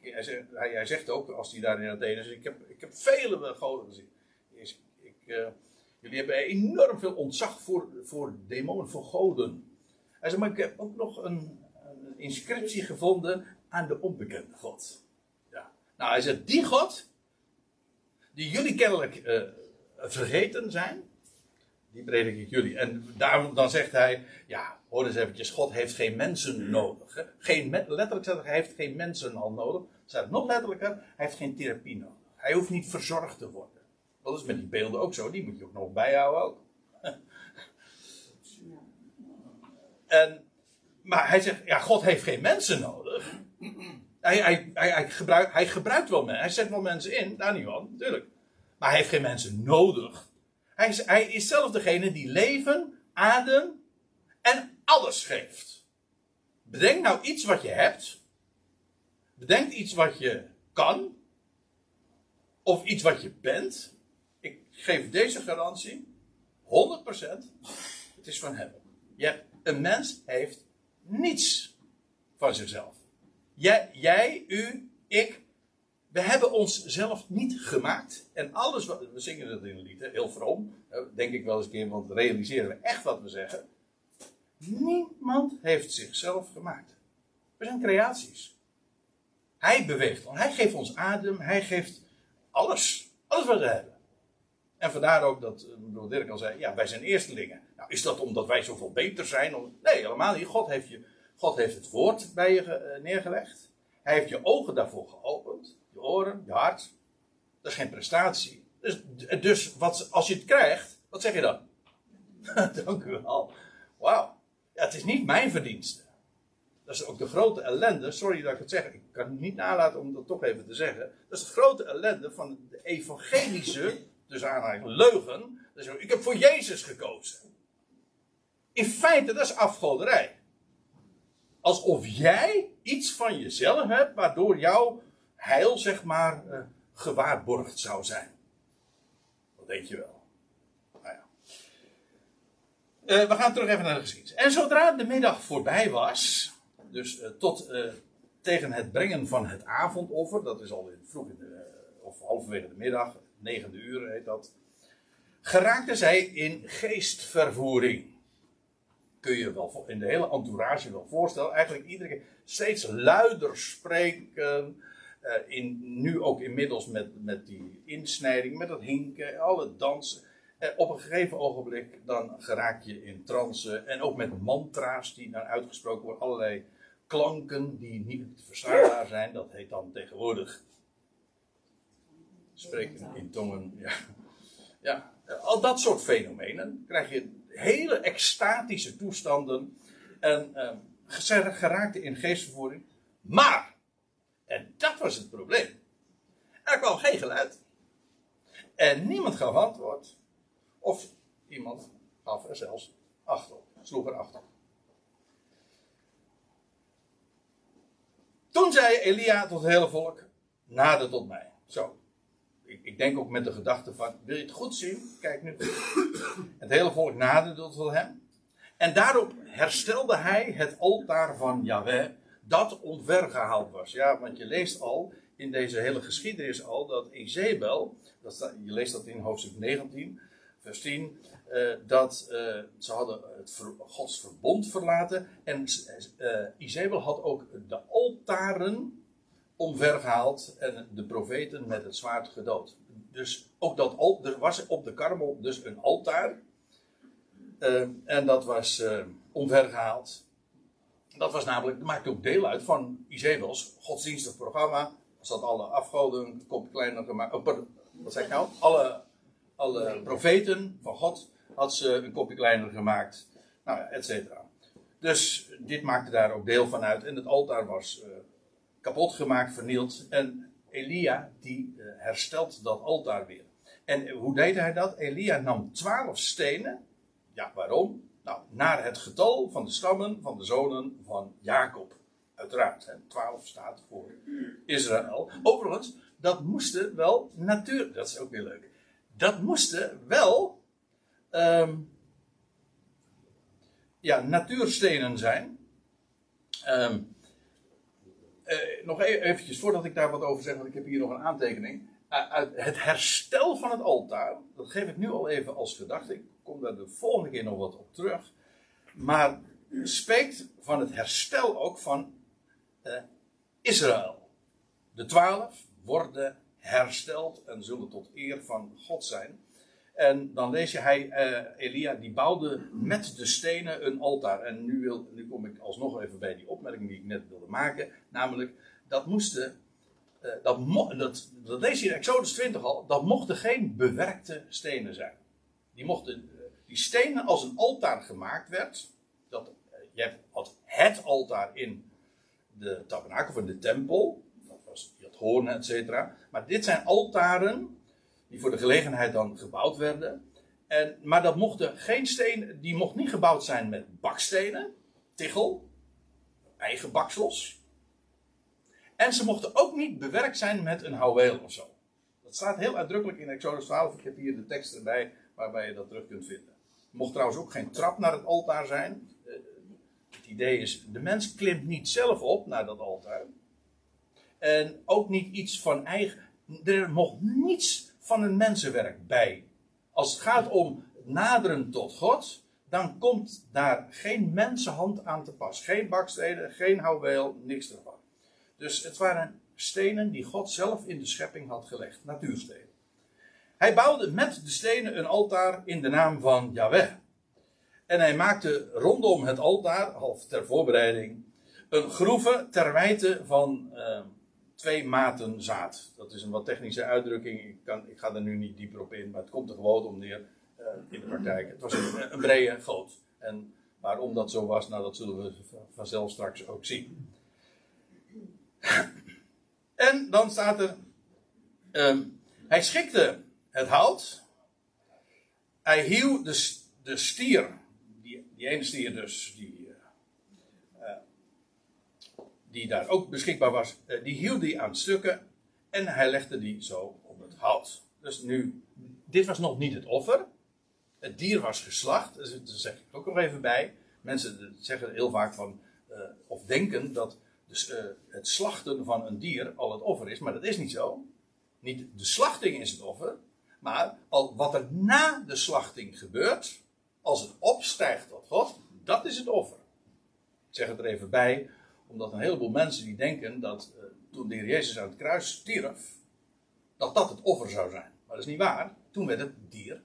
Hij zegt, zegt, ook, als hij daar in Athene is, ik heb, ik heb vele goden gezien. Ik, jullie hebben enorm veel ontzag voor, voor demonen, voor goden. Hij zegt, maar ik heb ook nog een, een inscriptie gevonden aan de onbekende God. Ja. Nou, hij zegt, die God, die jullie kennelijk uh, vergeten zijn, die predik ik jullie. En daarom dan zegt hij, ja, hoor eens eventjes, God heeft geen mensen nodig. Geen, letterlijk zegt hij, hij heeft geen mensen al nodig. Zegt nog letterlijker, hij heeft geen therapie nodig. Hij hoeft niet verzorgd te worden. Dat is met die beelden ook zo, die moet je ook nog bijhouden ook. En, maar hij zegt, ja, God heeft geen mensen nodig. Hij, hij, hij, hij, gebruikt, hij gebruikt wel mensen. Hij zet wel mensen in, daar niet van, natuurlijk. Maar hij heeft geen mensen nodig. Hij is, hij is zelf degene die leven, adem en alles geeft. Bedenk nou iets wat je hebt. Bedenk iets wat je kan. Of iets wat je bent. Geef deze garantie. 100%. Het is van hem. Je een mens heeft niets van zichzelf. Jij, jij, u, ik. We hebben onszelf niet gemaakt. En alles wat. We zingen dat in een lied, heel vroom. Denk ik wel eens een keer, want realiseren we echt wat we zeggen. Niemand heeft zichzelf gemaakt. We zijn creaties. Hij beweegt ons. Hij geeft ons adem. Hij geeft alles. Alles wat we hebben. En vandaar ook dat, eh, bedoel, Dirk al zei, ja, wij zijn eerstelingen. Nou, is dat omdat wij zoveel beter zijn? Nee, helemaal niet. God heeft, je, God heeft het woord bij je eh, neergelegd. Hij heeft je ogen daarvoor geopend. Je oren, je hart. Dat is geen prestatie. Dus, dus wat, als je het krijgt, wat zeg je dan? Dank u wel. Wauw. Ja, het is niet mijn verdienste. Dat is ook de grote ellende. Sorry dat ik het zeg. Ik kan het niet nalaten om dat toch even te zeggen. Dat is de grote ellende van de evangelische, dus aanhaling, leugen. Dus ik heb voor Jezus gekozen. In feite, dat is afgoderij. Alsof jij iets van jezelf hebt, waardoor jouw heil, zeg maar, uh, gewaarborgd zou zijn. Dat denk je wel. Nou ja. Uh, we gaan terug even naar de geschiedenis. En zodra de middag voorbij was, dus uh, tot tegen het brengen van het avondoffer, dat is al in, vroeg in de, of halverwege de middag, negende uur heet dat, geraakten zij in geestvervoering kun je wel in de hele entourage wel voorstellen. Eigenlijk iedere keer steeds luider spreken. Uh, in, nu ook inmiddels met, met die insnijding, met dat hinken, alle dansen. Uh, op een gegeven ogenblik dan geraak je in trance. En ook met mantra's die dan uitgesproken worden. Allerlei klanken die niet verstaanbaar zijn. Dat heet dan tegenwoordig spreken in tongen. Ja. ja, al dat soort fenomenen krijg je hele extatische toestanden. En uh, geraakte in geestvervoering. Maar, en dat was het probleem. Er kwam geen geluid. En niemand gaf antwoord. Of iemand gaf er zelfs acht op. Sloeg er acht op. Toen zei Elia tot het hele volk: Nader tot mij. Zo ik, ik, denk ook met de gedachte van, wil je het goed zien? Kijk nu. Het hele volk naderde tot hem. En daarop herstelde hij het altaar van Yahweh, dat omvergehaald was. Ja, want je leest al, in deze hele geschiedenis al, dat Izebel, dat je leest dat in hoofdstuk 19, vers 10, uh, dat uh, ze hadden het ver, Gods verbond verlaten. En uh, had ook de altaren omvergehaald en de profeten met het zwaard gedood. Dus ook dat er was op de karmel dus een altaar. Uh, en dat was uh, omvergehaald. Dat was namelijk, dat maakte ook deel uit van Izebels godsdienstig programma. Er zat alle afgoden kopje kleiner gemaakt. Oh, wat zeg ik nou? Alle, alle profeten van God had ze een kopje kleiner gemaakt. Nou et cetera. Dus dit maakte daar ook deel van uit. En het altaar was uh, kapot gemaakt, vernield. En Elia die uh, herstelt dat altaar weer. En hoe deed hij dat? Elia nam twaalf stenen. Ja, waarom? Nou, naar het getal van de stammen van de zonen van Jacob. Uiteraard, hè, twaalf staat voor Israël. Overigens, dat moesten wel natuur... Dat is ook weer leuk. Dat moesten wel... Um, ja, natuurstenen zijn. Um, uh, nog e- eventjes, voordat ik daar wat over zeg, want ik heb hier nog een aantekening. Uh, het herstel van het altaar, dat geef ik nu al even als gedachte. Ik kom daar de volgende keer nog wat op terug. Maar spreekt van het herstel ook van uh, Israël. De twaalf worden hersteld en zullen tot eer van God zijn. En dan lees je, hij, uh, Elia, die bouwde met de stenen een altaar. En nu, wil, nu kom ik alsnog even bij die opmerking die ik net wilde maken. Namelijk, dat moesten, uh, dat, dat, dat lees je in Exodus 20 al, dat mochten geen bewerkte stenen zijn. Die mochten, uh, die stenen als een altaar gemaakt werd. Dat, je had het altaar in de tabernakel of in de tempel. Dat was, je had hoornen, et cetera. Maar dit zijn altaren die voor de gelegenheid dan gebouwd werden. En, maar dat mochten geen steen, die mocht niet gebouwd zijn met bakstenen, tichel, eigen baksels. En ze mochten ook niet bewerkt zijn met een houweel of zo. Dat staat heel uitdrukkelijk in Exodus 12. Ik heb hier de tekst erbij waarbij je dat terug kunt vinden. Mocht trouwens ook geen trap naar het altaar zijn. Eh, het idee is, de mens klimt niet zelf op naar dat altaar. En ook niet iets van eigen. Er mocht niets van een mensenwerk bij. Als het gaat om naderen tot God, dan komt daar geen mensenhand aan te pas. Geen bakstenen, geen houweel, niks ervan. Dus het waren stenen die God zelf in de schepping had gelegd, natuurstenen. Hij bouwde met de stenen een altaar in de naam van Yahweh. En hij maakte rondom het altaar, half ter voorbereiding, een groeve ter wijte van uh, twee maten zaad. Dat is een wat technische uitdrukking. Ik, kan, ik ga er nu niet dieper op in, maar het komt er gewoon om neer uh, in de praktijk. Het was een, een brede goot. En waarom dat zo was, nou dat zullen we vanzelf straks ook zien. En dan staat er. Um, hij schikte het hout. Hij hieuw de, de stier. Die, die ene stier dus. Die, die daar ook beschikbaar was. Uh, die hield die aan stukken. En hij legde die zo op het hout. Dus nu. Dit was nog niet het offer. Het dier was geslacht. Dus, daar zeg ik ook nog even bij. Mensen zeggen heel vaak van. Uh, of denken dat dus het slachten van een dier al het offer is, maar dat is niet zo. Niet de slachting is het offer, maar al wat er na de slachting gebeurt, als het opstijgt tot God, dat is het offer. Ik zeg het er even bij, omdat een heleboel mensen die denken dat uh, toen de Heer Jezus aan het kruis stierf, dat dat het offer zou zijn. Maar dat is niet waar. Toen werd het dier,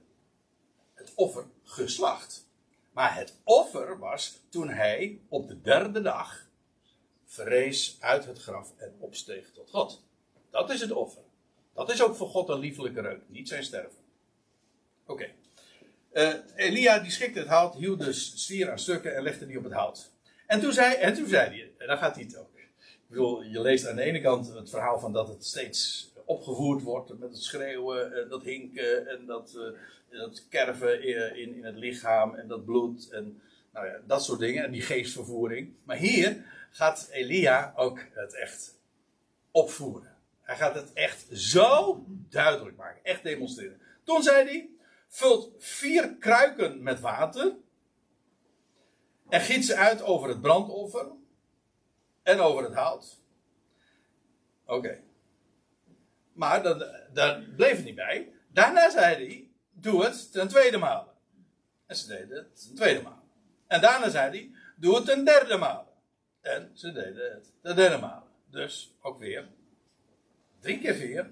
het offer, geslacht. Maar het offer was toen hij op de derde dag verrees uit het graf en opsteeg tot God. Dat is het offer. Dat is ook voor God een liefelijke reuk, niet zijn sterven. Oké. Uh, Elia die schikte het hout, hield de stier aan stukken en legde die op het hout. En toen zei, en toen zei hij, en dan gaat hij het ook. Ik bedoel, je leest aan de ene kant het verhaal van dat het steeds opgevoerd wordt met het schreeuwen, en dat hinken en dat, uh, dat kerven in, in het lichaam en dat bloed en nou ja, dat soort dingen en die geestvervoering. Maar hier gaat Elia ook het echt opvoeren. Hij gaat het echt zo duidelijk maken, echt demonstreren. Toen zei hij: vult vier kruiken met water en giet ze uit over het brandoffer en over het hout. Oké. Maar daar bleef het niet bij. Daarna zei hij: doe het ten tweede maal. En ze deden het ten tweede maal. En daarna zei hij: doe het ten derde maal. En ze deden het de derde maal. Dus ook weer. Drie keer vier.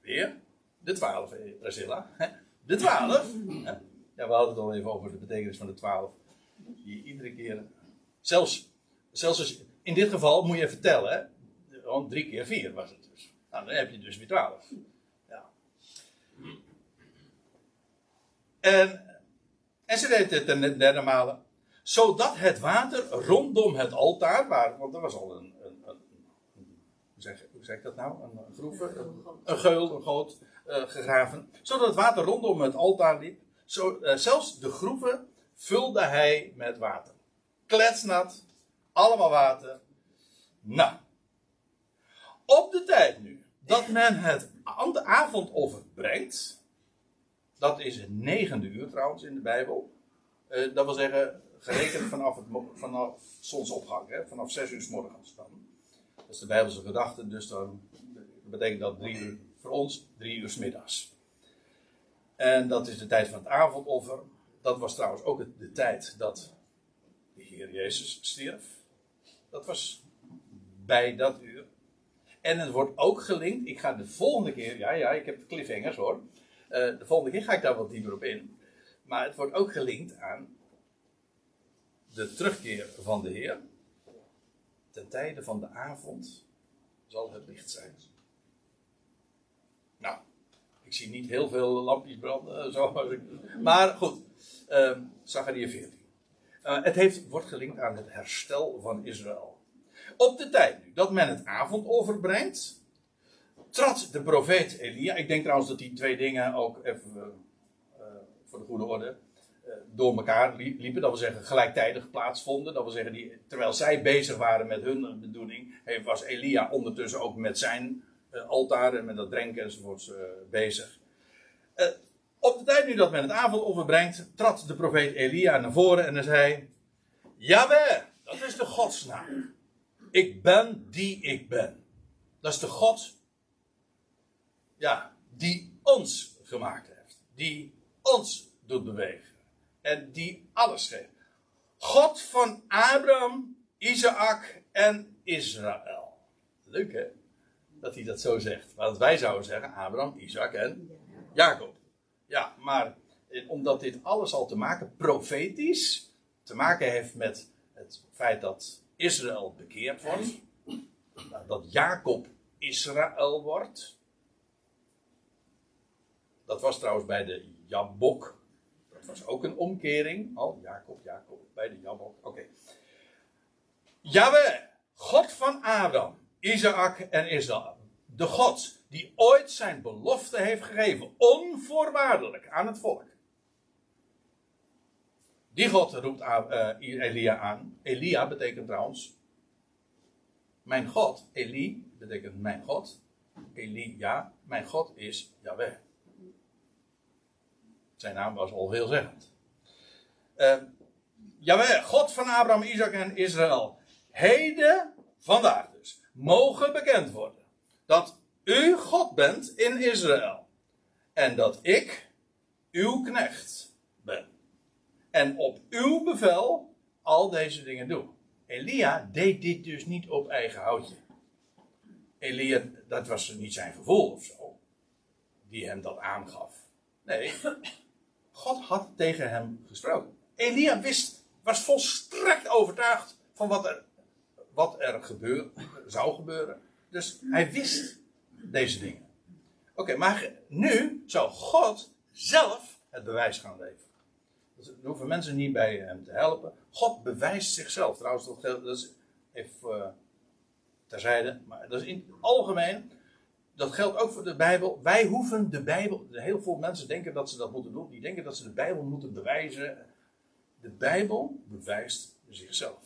Weer. De twaalf, eh, Priscilla. De twaalf. Ja, we hadden het al even over de betekenis van de twaalf. Die iedere keer. Zelfs, zelfs als, in dit geval moet je vertellen. Want drie keer vier was het dus. Nou, dan heb je dus weer twaalf. Ja. En, en ze deed het de derde malen zodat het water rondom het altaar, waar, want er was al een, een, een hoe, zeg, hoe zeg ik dat nou? Een, een groef, een, een, geul, een goot uh, gegraven. Zodat het water rondom het altaar liep. Zo, uh, zelfs de groeven vulde hij met water. Kletsnat, allemaal water. Nou, op de tijd nu dat men het avondoffer brengt. Dat is het negende uur trouwens in de Bijbel. Uh, dat wil zeggen, gerekend vanaf, het, vanaf zonsopgang, hè, vanaf 6 uur s morgens dan. Dat is de Bijbelse gedachte, dus dan betekent dat drie uur, voor ons drie uur s middags. En dat is de tijd van het avondoffer. Dat was trouwens ook de tijd dat de Heer Jezus stierf. Dat was bij dat uur. En het wordt ook gelinkt. Ik ga de volgende keer. Ja, ja, ik heb cliffhangers hoor. Uh, de volgende keer ga ik daar wat dieper op in. Maar het wordt ook gelinkt aan de terugkeer van de Heer. Ten tijde van de avond zal het licht zijn. Nou, ik zie niet heel veel lampjes branden. Zo, maar goed, uh, Zachariah 14. Uh, het heeft, wordt gelinkt aan het herstel van Israël. Op de tijd nu dat men het avondoffer brengt, trad de profeet Elia. Ik denk trouwens dat die twee dingen ook even uh, voor de goede orde eh, door elkaar liepen. Dat wil zeggen gelijktijdig plaatsvonden. Dat wil zeggen, die, terwijl zij bezig waren met hun bedoeling, was Elia ondertussen ook met zijn altaar en met dat drenken enzovoorts bezig. Op de tijd nu dat men het avondoffer brengt, trad de profeet Elia naar voren en hij zei: Jawel, dat is de godsnaam. Ik ben die ik ben. Dat is de God, ja, die ons gemaakt heeft. Die ons doet bewegen En die alles geeft. God van Abraham, Isaac en Israël. Leuk hè? Dat hij dat zo zegt. Want wij zouden zeggen Abraham, Isaac en Jacob. Ja, maar omdat dit alles al te maken, profetisch, te maken heeft met het feit dat Israël bekeerd wordt. Dat Jacob Israël wordt. Dat was trouwens bij de Jabok. Dat was ook een omkering. Al, Jacob, Jacob, bij de Jabok. Oké. Okay. God van Adam, Isaac en Israël. De God die ooit zijn belofte heeft gegeven, onvoorwaardelijk aan het volk. Die God roept uh, Elia aan. Elia betekent trouwens. Mijn God, Eli betekent mijn God. Elia, mijn God is Yahweh. Zijn naam was al veelzeggend. Uh, God van Abraham, Isaac en Israël. Heden, vandaag dus, mogen bekend worden dat u God bent in Israël. En dat ik uw knecht ben. En op uw bevel al deze dingen doe. Elia deed dit dus niet op eigen houtje. Elia, dat was niet zijn gevoel of zo. Die hem dat aangaf. Nee, God had tegen hem gesproken. Elia wist, was volstrekt overtuigd van wat er, wat er gebeur, zou gebeuren. Dus hij wist deze dingen. Oké, maar nu zou God zelf het bewijs gaan leveren. Dus hoeven mensen niet bij hem te helpen. God bewijst zichzelf. Trouwens, dat, is even uh, terzijde. Maar dat is in het algemeen dat geldt ook voor de Bijbel. Wij hoeven de Bijbel. Heel veel mensen denken dat ze dat moeten doen. Die denken dat ze de Bijbel moeten bewijzen. De Bijbel bewijst zichzelf.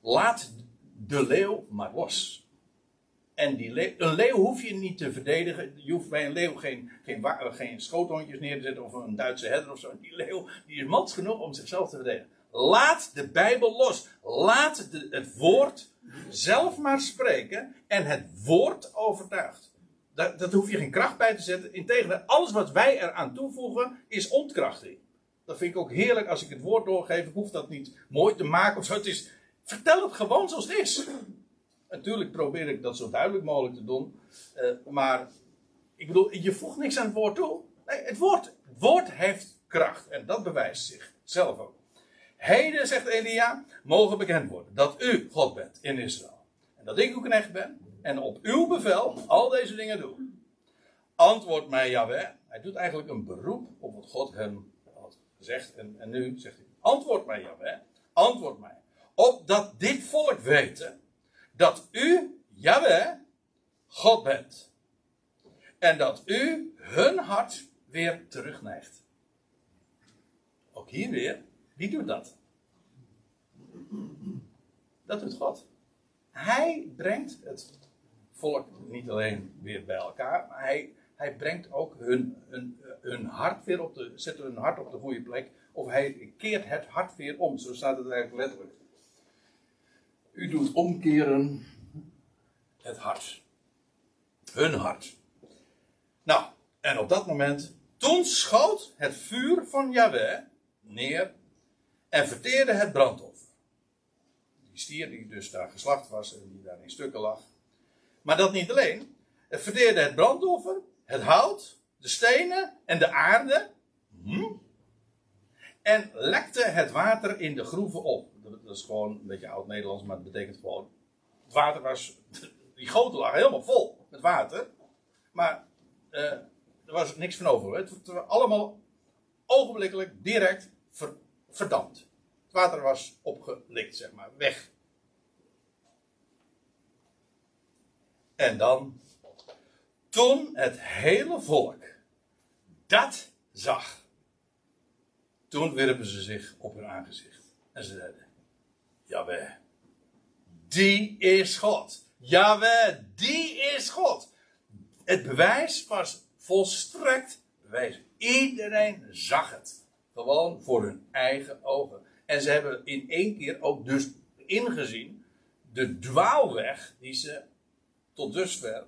Laat de leeuw maar los. En die leeuw, een leeuw hoef je niet te verdedigen. Je hoeft bij een leeuw geen, geen, geen schoothondjes neer te zetten of een Duitse herder of zo. Die leeuw die is mans genoeg om zichzelf te verdedigen. Laat de Bijbel los. Laat het woord zelf maar spreken en het woord overtuigt. Dat, dat hoef je geen kracht bij te zetten. Integendeel, alles wat wij eraan toevoegen is ontkrachting. Dat vind ik ook heerlijk als ik het woord doorgeef. Ik hoef dat niet mooi te maken of zo. Het is, vertel het gewoon zoals het is. Natuurlijk probeer ik dat zo duidelijk mogelijk te doen. Uh, maar ik bedoel, je voegt niks aan het woord toe. Nee, het woord, woord heeft kracht. En dat bewijst zichzelf ook. Heden, zegt Elia, mogen bekend worden dat u God bent in Israël. En dat ik uw knecht ben. En op uw bevel al deze dingen doe. Antwoord mij, Yahweh. Hij doet eigenlijk een beroep op wat God hem had gezegd. En, en nu zegt hij: Antwoord mij, Yahweh. Antwoord mij. Opdat dit volk weten dat u, Yahweh, God bent. En dat u hun hart weer terugneigt. Ook hier weer wie doet dat? Dat doet God. Hij brengt het volk niet alleen weer bij elkaar, maar hij, hij brengt ook hun, hun, hun hart weer op de, zet hun hart op de goede plek. Of hij keert het hart weer om. Zo staat het eigenlijk letterlijk. U doet omkeren het hart. Hun hart. Nou, en op dat moment, toen schoot het vuur van Yahweh neer en verteerde het brandoffer. Die stier die dus daar geslacht was en die daar in stukken lag. Maar dat niet alleen. Het verteerde het brandoffer, het hout, de stenen en de aarde. Hm? En lekte het water in de groeven op. Dat is gewoon een beetje oud-Nederlands, maar het betekent gewoon. Het water was. Die goten lag helemaal vol met water. Maar uh, er was niks van over. Het was allemaal ogenblikkelijk direct ver, verdampt. Het water was opgelikt, zeg maar, weg. En dan, toen het hele volk dat zag, toen wierpen ze zich op hun aangezicht. En ze zeiden, Jawel, die is God. Jawel, die is God. Het bewijs was volstrekt bewijs. Iedereen zag het. Gewoon voor hun eigen ogen. En ze hebben in één keer ook dus ingezien de dwaalweg die ze tot dusver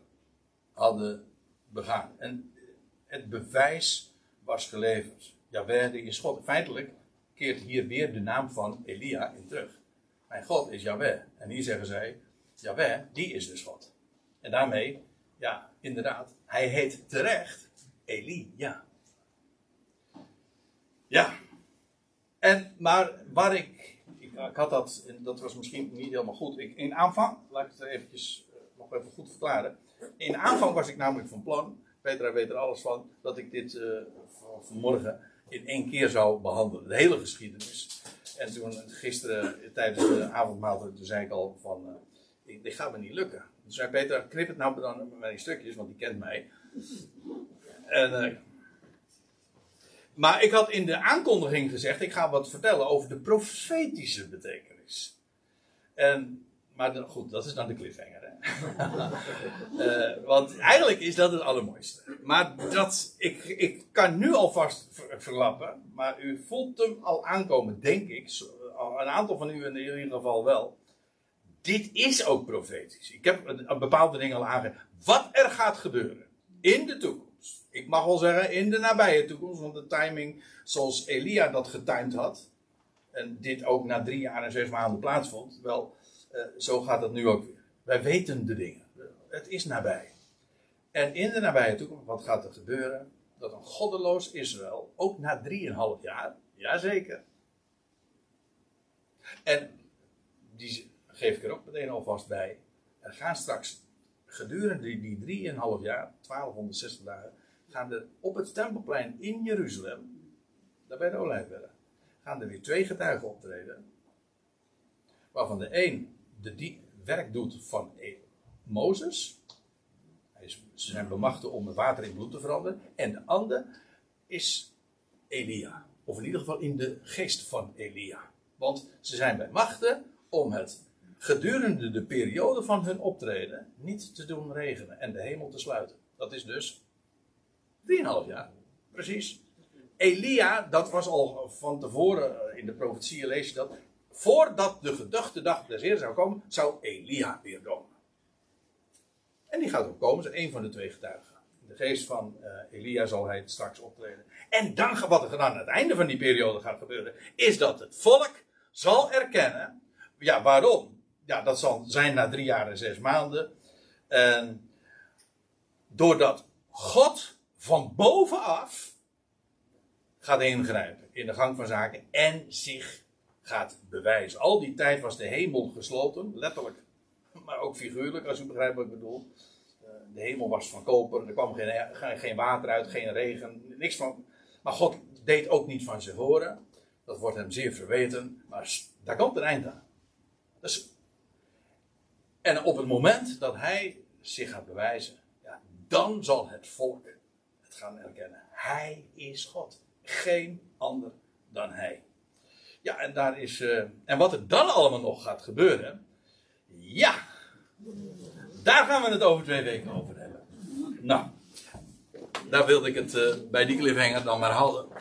hadden begaan. En het bewijs was geleverd. Jawel, die is God. Feitelijk keert hier weer de naam van Elia in terug. Mijn God is Jawel. En hier zeggen zij, Jawel, die is dus God. En daarmee, ja, inderdaad, hij heet terecht Elia. Ja. En, maar waar ik, ik, had dat, dat was misschien niet helemaal goed. In aanvang, laat ik het eventjes eh, nog even goed verklaren. In aanvang was ik namelijk van plan, Petra weet er alles van, dat ik dit uh, vanmorgen in één keer zou behandelen. De hele geschiedenis. En toen gisteren tijdens de avondmaaltijd, zei ik al van, uh, dit gaat me niet lukken. Toen zei Petra, knip het nou dan met die stukjes, want die kent mij. En, uh, maar ik had in de aankondiging gezegd, ik ga wat vertellen over de profetische betekenis. En, maar goed, dat is dan de cliffhanger. Hè? uh, want eigenlijk is dat het allermooiste. Maar dat, ik, ik kan nu alvast ver, verlappen, maar u voelt hem al aankomen, denk ik. Een aantal van u in ieder geval wel. Dit is ook profetisch. Ik heb bepaalde dingen al aangegeven. Wat er gaat gebeuren in de toekomst ik mag wel zeggen in de nabije toekomst, want de timing zoals Elia dat getimed had, en dit ook na drie jaar en zes maanden plaatsvond, wel, uh, zo gaat het nu ook weer. Wij weten de dingen. Het is nabij. En in de nabije toekomst, wat gaat er gebeuren? Dat een goddeloos Israël, ook na drieënhalf jaar, jazeker. En die geef ik er ook meteen alvast bij. Er gaan straks gedurende die, die 3,5 jaar, 1260 dagen, gaan er op het tempelplein in Jeruzalem, daar bij de Olijfberg, gaan er weer twee getuigen optreden. Waarvan de een de die werk doet van e- Mozes. Is, ze zijn bemachtigd om het water in bloed te veranderen. En de ander is Elia. Of in ieder geval in de geest van Elia. Want ze zijn bij machten om het gedurende de periode van hun optreden niet te doen regenen en de hemel te sluiten. Dat is dus 3,5 jaar. Precies. Elia, dat was al van tevoren, eh, in de profetieën lees je dat. Voordat de gedachte dag des Heer zou komen, zou Elia weer komen. En die gaat ook komen, is een van de twee getuigen. In de geest van uh, Elia zal hij straks optreden. En dan, wat er aan het einde van die periode gaat gebeuren, is dat het volk zal erkennen. Ja, waarom? Ja, dat zal zijn na drie jaar en zes maanden. En doordat God van bovenaf gaat ingrijpen in de gang van zaken en zich gaat bewijzen. Al die tijd was de hemel gesloten, letterlijk, maar ook figuurlijk, als u begrijpt wat ik bedoel. Eh, de hemel was van koper, er kwam geen, geen water uit, geen regen, niks van. Maar God deed ook niet van zich horen. Dat wordt hem zeer verweten, maar daar komt een eind aan. Dus, en op het moment dat hij zich gaat bewijzen, ja, dan zal het volk gaan erkennen. Hij is God. Geen ander dan Hij. Ja, en daar is. Uh, en wat er dan allemaal nog gaat gebeuren. Ja, daar gaan we het over twee weken over hebben. Nou, daar wilde ik het uh, bij die cliffhanger dan maar houden.